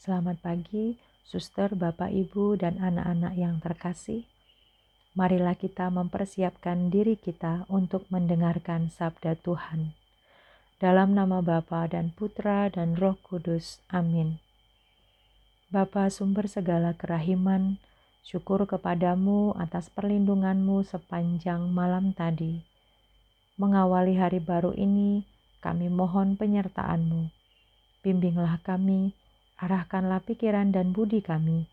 Selamat pagi, suster, bapak, ibu, dan anak-anak yang terkasih. Marilah kita mempersiapkan diri kita untuk mendengarkan sabda Tuhan. Dalam nama Bapa dan Putra dan Roh Kudus. Amin. Bapa sumber segala kerahiman, syukur kepadamu atas perlindunganmu sepanjang malam tadi. Mengawali hari baru ini, kami mohon penyertaanmu. Bimbinglah kami, arahkanlah pikiran dan budi kami,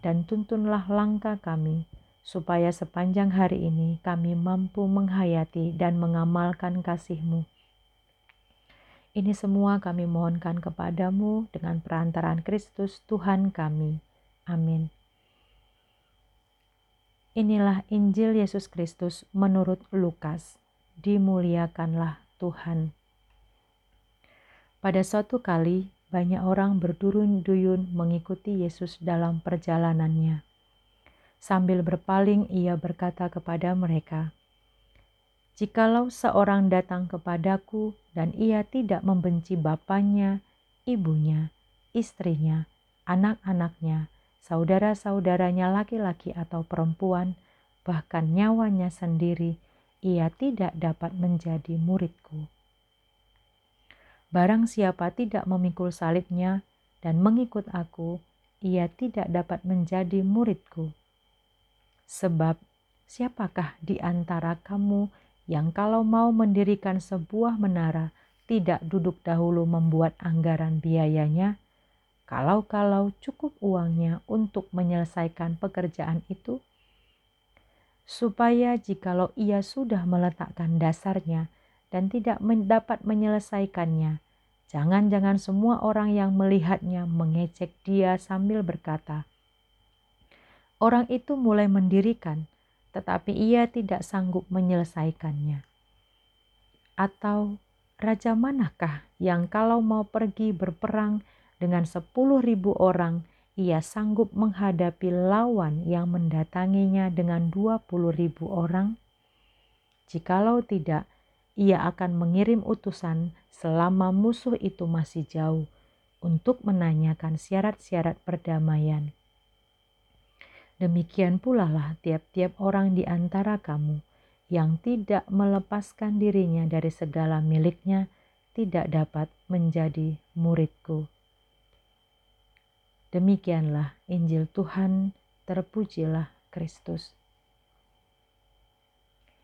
dan tuntunlah langkah kami, supaya sepanjang hari ini kami mampu menghayati dan mengamalkan kasih-Mu. Ini semua kami mohonkan kepadamu dengan perantaraan Kristus Tuhan kami. Amin. Inilah Injil Yesus Kristus menurut Lukas. Dimuliakanlah Tuhan. Pada suatu kali, banyak orang berdurun-duyun mengikuti Yesus dalam perjalanannya. Sambil berpaling, ia berkata kepada mereka, "Jikalau seorang datang kepadaku dan ia tidak membenci bapaknya, ibunya, istrinya, anak-anaknya, saudara-saudaranya laki-laki atau perempuan, bahkan nyawanya sendiri, ia tidak dapat menjadi muridku." Barang siapa tidak memikul salibnya dan mengikut aku, ia tidak dapat menjadi muridku. Sebab siapakah di antara kamu yang kalau mau mendirikan sebuah menara tidak duduk dahulu membuat anggaran biayanya? Kalau-kalau cukup uangnya untuk menyelesaikan pekerjaan itu, supaya jikalau ia sudah meletakkan dasarnya, dan tidak dapat menyelesaikannya. Jangan-jangan semua orang yang melihatnya mengecek dia sambil berkata, "Orang itu mulai mendirikan, tetapi ia tidak sanggup menyelesaikannya." Atau raja manakah yang kalau mau pergi berperang dengan sepuluh ribu orang, ia sanggup menghadapi lawan yang mendatanginya dengan dua puluh ribu orang? Jikalau tidak, ia akan mengirim utusan selama musuh itu masih jauh untuk menanyakan syarat-syarat perdamaian. Demikian pula lah tiap-tiap orang di antara kamu yang tidak melepaskan dirinya dari segala miliknya tidak dapat menjadi muridku. Demikianlah Injil Tuhan, terpujilah Kristus.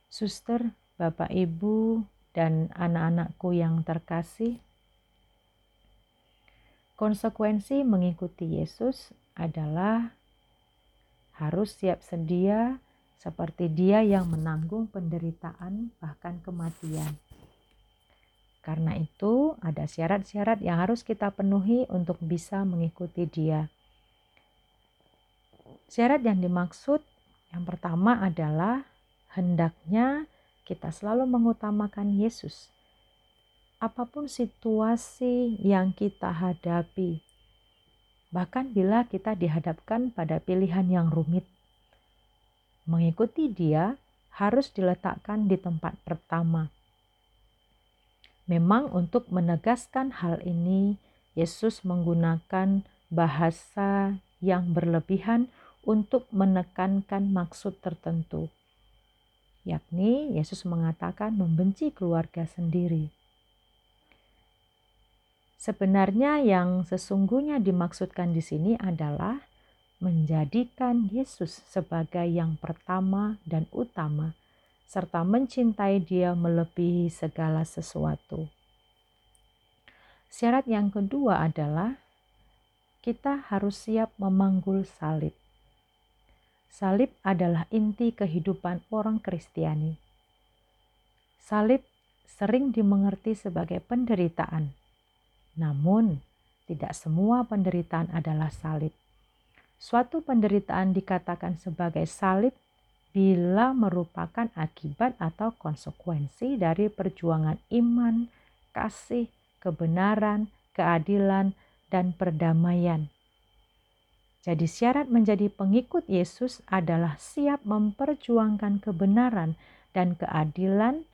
Suster, Bapak, Ibu, dan anak-anakku yang terkasih, konsekuensi mengikuti Yesus adalah harus siap sedia seperti Dia yang menanggung penderitaan, bahkan kematian. Karena itu, ada syarat-syarat yang harus kita penuhi untuk bisa mengikuti Dia. Syarat yang dimaksud yang pertama adalah hendaknya kita selalu mengutamakan Yesus. Apa pun situasi yang kita hadapi, bahkan bila kita dihadapkan pada pilihan yang rumit, mengikuti Dia harus diletakkan di tempat pertama. Memang, untuk menegaskan hal ini, Yesus menggunakan bahasa yang berlebihan untuk menekankan maksud tertentu yakni Yesus mengatakan membenci keluarga sendiri. Sebenarnya yang sesungguhnya dimaksudkan di sini adalah menjadikan Yesus sebagai yang pertama dan utama serta mencintai Dia melebihi segala sesuatu. Syarat yang kedua adalah kita harus siap memanggul salib. Salib adalah inti kehidupan orang Kristiani. Salib sering dimengerti sebagai penderitaan, namun tidak semua penderitaan adalah salib. Suatu penderitaan dikatakan sebagai salib bila merupakan akibat atau konsekuensi dari perjuangan iman, kasih, kebenaran, keadilan, dan perdamaian jadi syarat menjadi pengikut Yesus adalah siap memperjuangkan kebenaran dan keadilan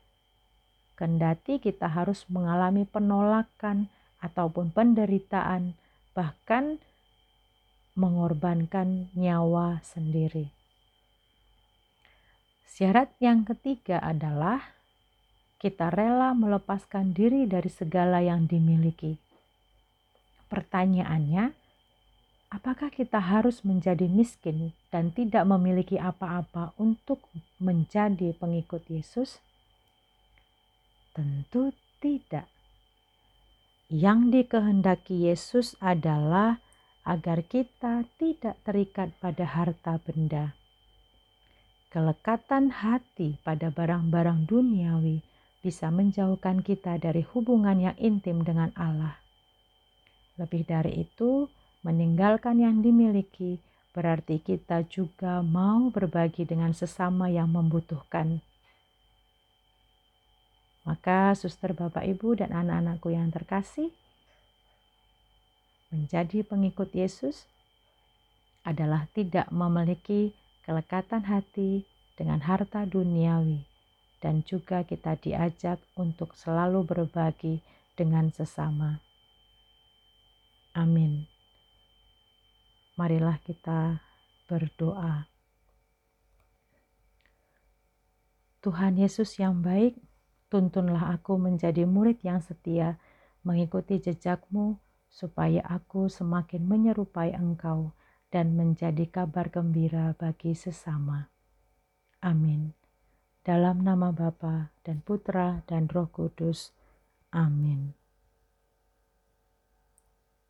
kendati kita harus mengalami penolakan ataupun penderitaan bahkan mengorbankan nyawa sendiri. Syarat yang ketiga adalah kita rela melepaskan diri dari segala yang dimiliki. Pertanyaannya, apakah kita harus menjadi miskin dan tidak memiliki apa-apa untuk menjadi pengikut Yesus? Tentu tidak. Yang dikehendaki Yesus adalah agar kita tidak terikat pada harta benda. Kelekatan hati pada barang-barang duniawi bisa menjauhkan kita dari hubungan yang intim dengan Allah. Lebih dari itu, meninggalkan yang dimiliki berarti kita juga mau berbagi dengan sesama yang membutuhkan. Maka, suster, bapak, ibu, dan anak-anakku yang terkasih, menjadi pengikut Yesus adalah tidak memiliki kelekatan hati dengan harta duniawi dan juga kita diajak untuk selalu berbagi dengan sesama. Amin. Marilah kita berdoa. Tuhan Yesus yang baik, tuntunlah aku menjadi murid yang setia, mengikuti jejakmu, supaya aku semakin menyerupai Engkau dan menjadi kabar gembira bagi sesama. Amin. Dalam nama Bapa dan Putra dan Roh Kudus. Amin.